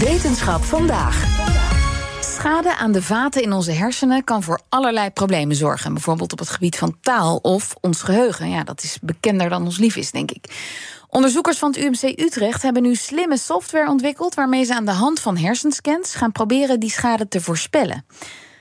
Wetenschap vandaag. Schade aan de vaten in onze hersenen kan voor allerlei problemen zorgen. Bijvoorbeeld op het gebied van taal of ons geheugen. Ja, dat is bekender dan ons lief is, denk ik. Onderzoekers van het UMC Utrecht hebben nu slimme software ontwikkeld... waarmee ze aan de hand van hersenscans gaan proberen die schade te voorspellen.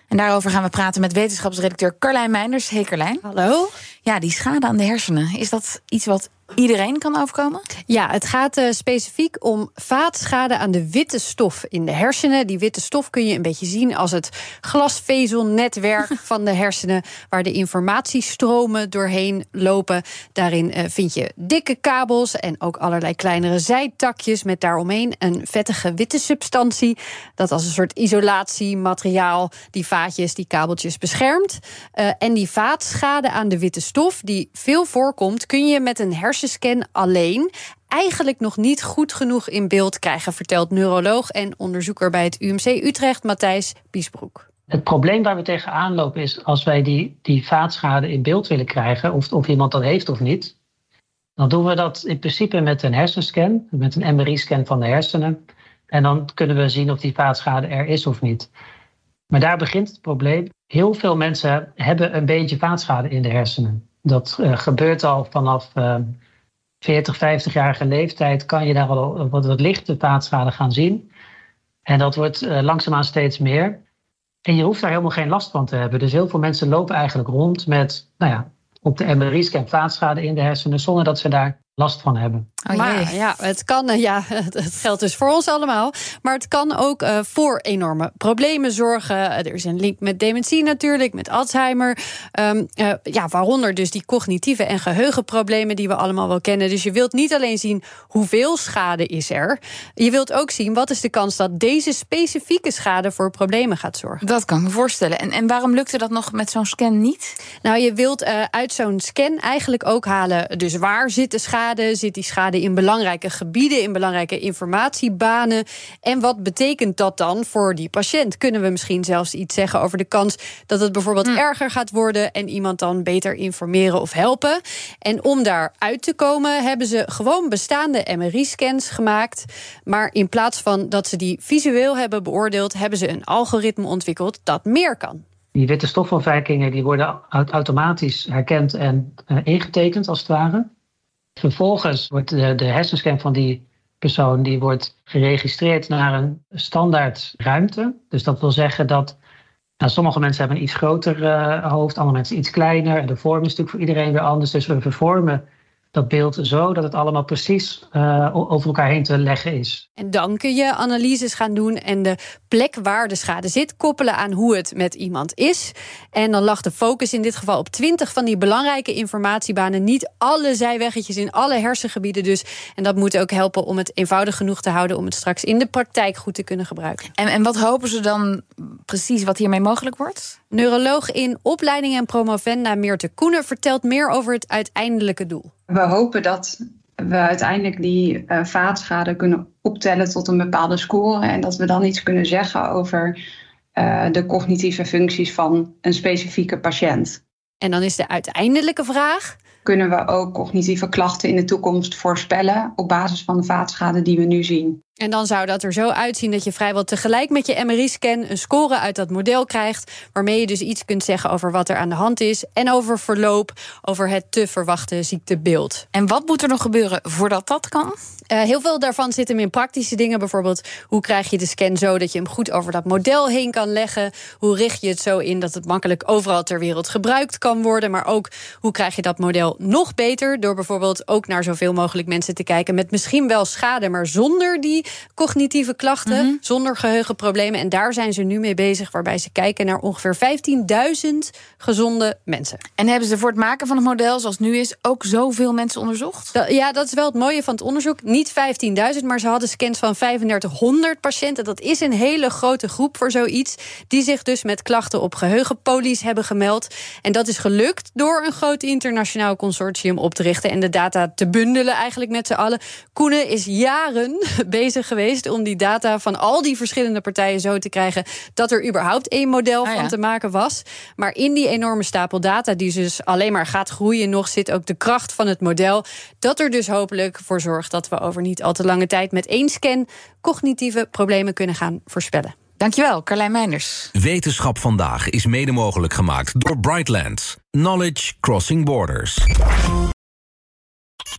En daarover gaan we praten met wetenschapsredacteur Carlijn Meinders. Hey Carlijn. Hallo. Ja, die schade aan de hersenen, is dat iets wat iedereen kan overkomen? Ja, het gaat uh, specifiek om vaatschade aan de witte stof in de hersenen. Die witte stof kun je een beetje zien als het glasvezelnetwerk van de hersenen, waar de informatiestromen doorheen lopen. Daarin uh, vind je dikke kabels en ook allerlei kleinere zijtakjes met daaromheen een vettige witte substantie. Dat als een soort isolatiemateriaal die vaatjes, die kabeltjes beschermt. Uh, en die vaatschade aan de witte stof, die veel voorkomt, kun je met een hersenscan alleen eigenlijk nog niet goed genoeg in beeld krijgen, vertelt neuroloog en onderzoeker bij het UMC Utrecht, Matthijs Biesbroek. Het probleem waar we tegenaan lopen is als wij die, die vaatschade in beeld willen krijgen, of, of iemand dat heeft of niet, dan doen we dat in principe met een hersenscan, met een MRI-scan van de hersenen. En dan kunnen we zien of die vaatschade er is of niet. Maar daar begint het probleem. Heel veel mensen hebben een beetje vaatschade in de hersenen. Dat uh, gebeurt al vanaf uh, 40, 50-jarige leeftijd. Kan je daar al wat, lichte vaatschade gaan zien. En dat wordt uh, langzaamaan steeds meer. En je hoeft daar helemaal geen last van te hebben. Dus heel veel mensen lopen eigenlijk rond met, nou ja, op de MRI-scan vaatschade in de hersenen, zonder dat ze daar last van hebben. Oh, maar ja, het kan, ja, het geldt dus voor ons allemaal. Maar het kan ook uh, voor enorme problemen zorgen. Er is een link met dementie natuurlijk, met Alzheimer. Um, uh, ja, waaronder dus die cognitieve en geheugenproblemen die we allemaal wel kennen. Dus je wilt niet alleen zien hoeveel schade is er. Je wilt ook zien wat is de kans dat deze specifieke schade voor problemen gaat zorgen. Dat kan ik me voorstellen. En, en waarom lukte dat nog met zo'n scan niet? Nou, je wilt uh, uit zo'n scan eigenlijk ook halen. Dus waar zit de schade? Zit die schade in belangrijke gebieden, in belangrijke informatiebanen. En wat betekent dat dan voor die patiënt? Kunnen we misschien zelfs iets zeggen over de kans dat het bijvoorbeeld hm. erger gaat worden en iemand dan beter informeren of helpen? En om daar uit te komen, hebben ze gewoon bestaande MRI-scans gemaakt. Maar in plaats van dat ze die visueel hebben beoordeeld, hebben ze een algoritme ontwikkeld dat meer kan. Die witte stofafwijkingen die worden automatisch herkend en uh, ingetekend, als het ware. Vervolgens wordt de, de hersenscan van die persoon die wordt geregistreerd naar een standaard ruimte. Dus dat wil zeggen dat nou, sommige mensen hebben een iets groter uh, hoofd, andere mensen iets kleiner. En de vorm is natuurlijk voor iedereen weer anders. Dus we vervormen dat beeld zo dat het allemaal precies uh, over elkaar heen te leggen is. En dan kun je analyses gaan doen en de plek waar de schade zit koppelen aan hoe het met iemand is. En dan lag de focus in dit geval op 20 van die belangrijke informatiebanen. Niet alle zijweggetjes in alle hersengebieden dus. En dat moet ook helpen om het eenvoudig genoeg te houden om het straks in de praktijk goed te kunnen gebruiken. En, en wat hopen ze dan precies wat hiermee mogelijk wordt? Neuroloog in opleiding en promovenda Meerte Koenen vertelt meer over het uiteindelijke doel. We hopen dat we uiteindelijk die uh, vaatschade kunnen optellen tot een bepaalde score. En dat we dan iets kunnen zeggen over uh, de cognitieve functies van een specifieke patiënt. En dan is de uiteindelijke vraag. Kunnen we ook cognitieve klachten in de toekomst voorspellen op basis van de vaatschade die we nu zien? En dan zou dat er zo uitzien dat je vrijwel tegelijk met je MRI-scan een score uit dat model krijgt. Waarmee je dus iets kunt zeggen over wat er aan de hand is. En over verloop, over het te verwachten ziektebeeld. En wat moet er nog gebeuren voordat dat kan? Uh, heel veel daarvan zit hem in praktische dingen. Bijvoorbeeld, hoe krijg je de scan zo dat je hem goed over dat model heen kan leggen? Hoe richt je het zo in dat het makkelijk overal ter wereld gebruikt kan worden? Maar ook, hoe krijg je dat model nog beter? Door bijvoorbeeld ook naar zoveel mogelijk mensen te kijken met misschien wel schade, maar zonder die cognitieve klachten zonder geheugenproblemen. En daar zijn ze nu mee bezig, waarbij ze kijken naar ongeveer 15.000 gezonde mensen. En hebben ze voor het maken van het model zoals het nu is ook zoveel mensen onderzocht? Da- ja, dat is wel het mooie van het onderzoek. Niet 15.000, maar ze hadden scans van 3500 patiënten. Dat is een hele grote groep voor zoiets. Die zich dus met klachten op geheugenpolies hebben gemeld. En dat is gelukt door een groot internationaal consortium op te richten en de data te bundelen eigenlijk met z'n allen. Koenen is jaren bezig geweest om die data van al die verschillende partijen zo te krijgen dat er überhaupt één model Ah, ja. van te maken was. Maar in die enorme stapel data, die dus alleen maar gaat groeien, nog zit ook de kracht van het model. Dat er dus hopelijk voor zorgt dat we over niet al te lange tijd met één scan cognitieve problemen kunnen gaan voorspellen. Dankjewel, Carlijn Meinders. Wetenschap vandaag is mede mogelijk gemaakt door Brightlands. Knowledge Crossing Borders.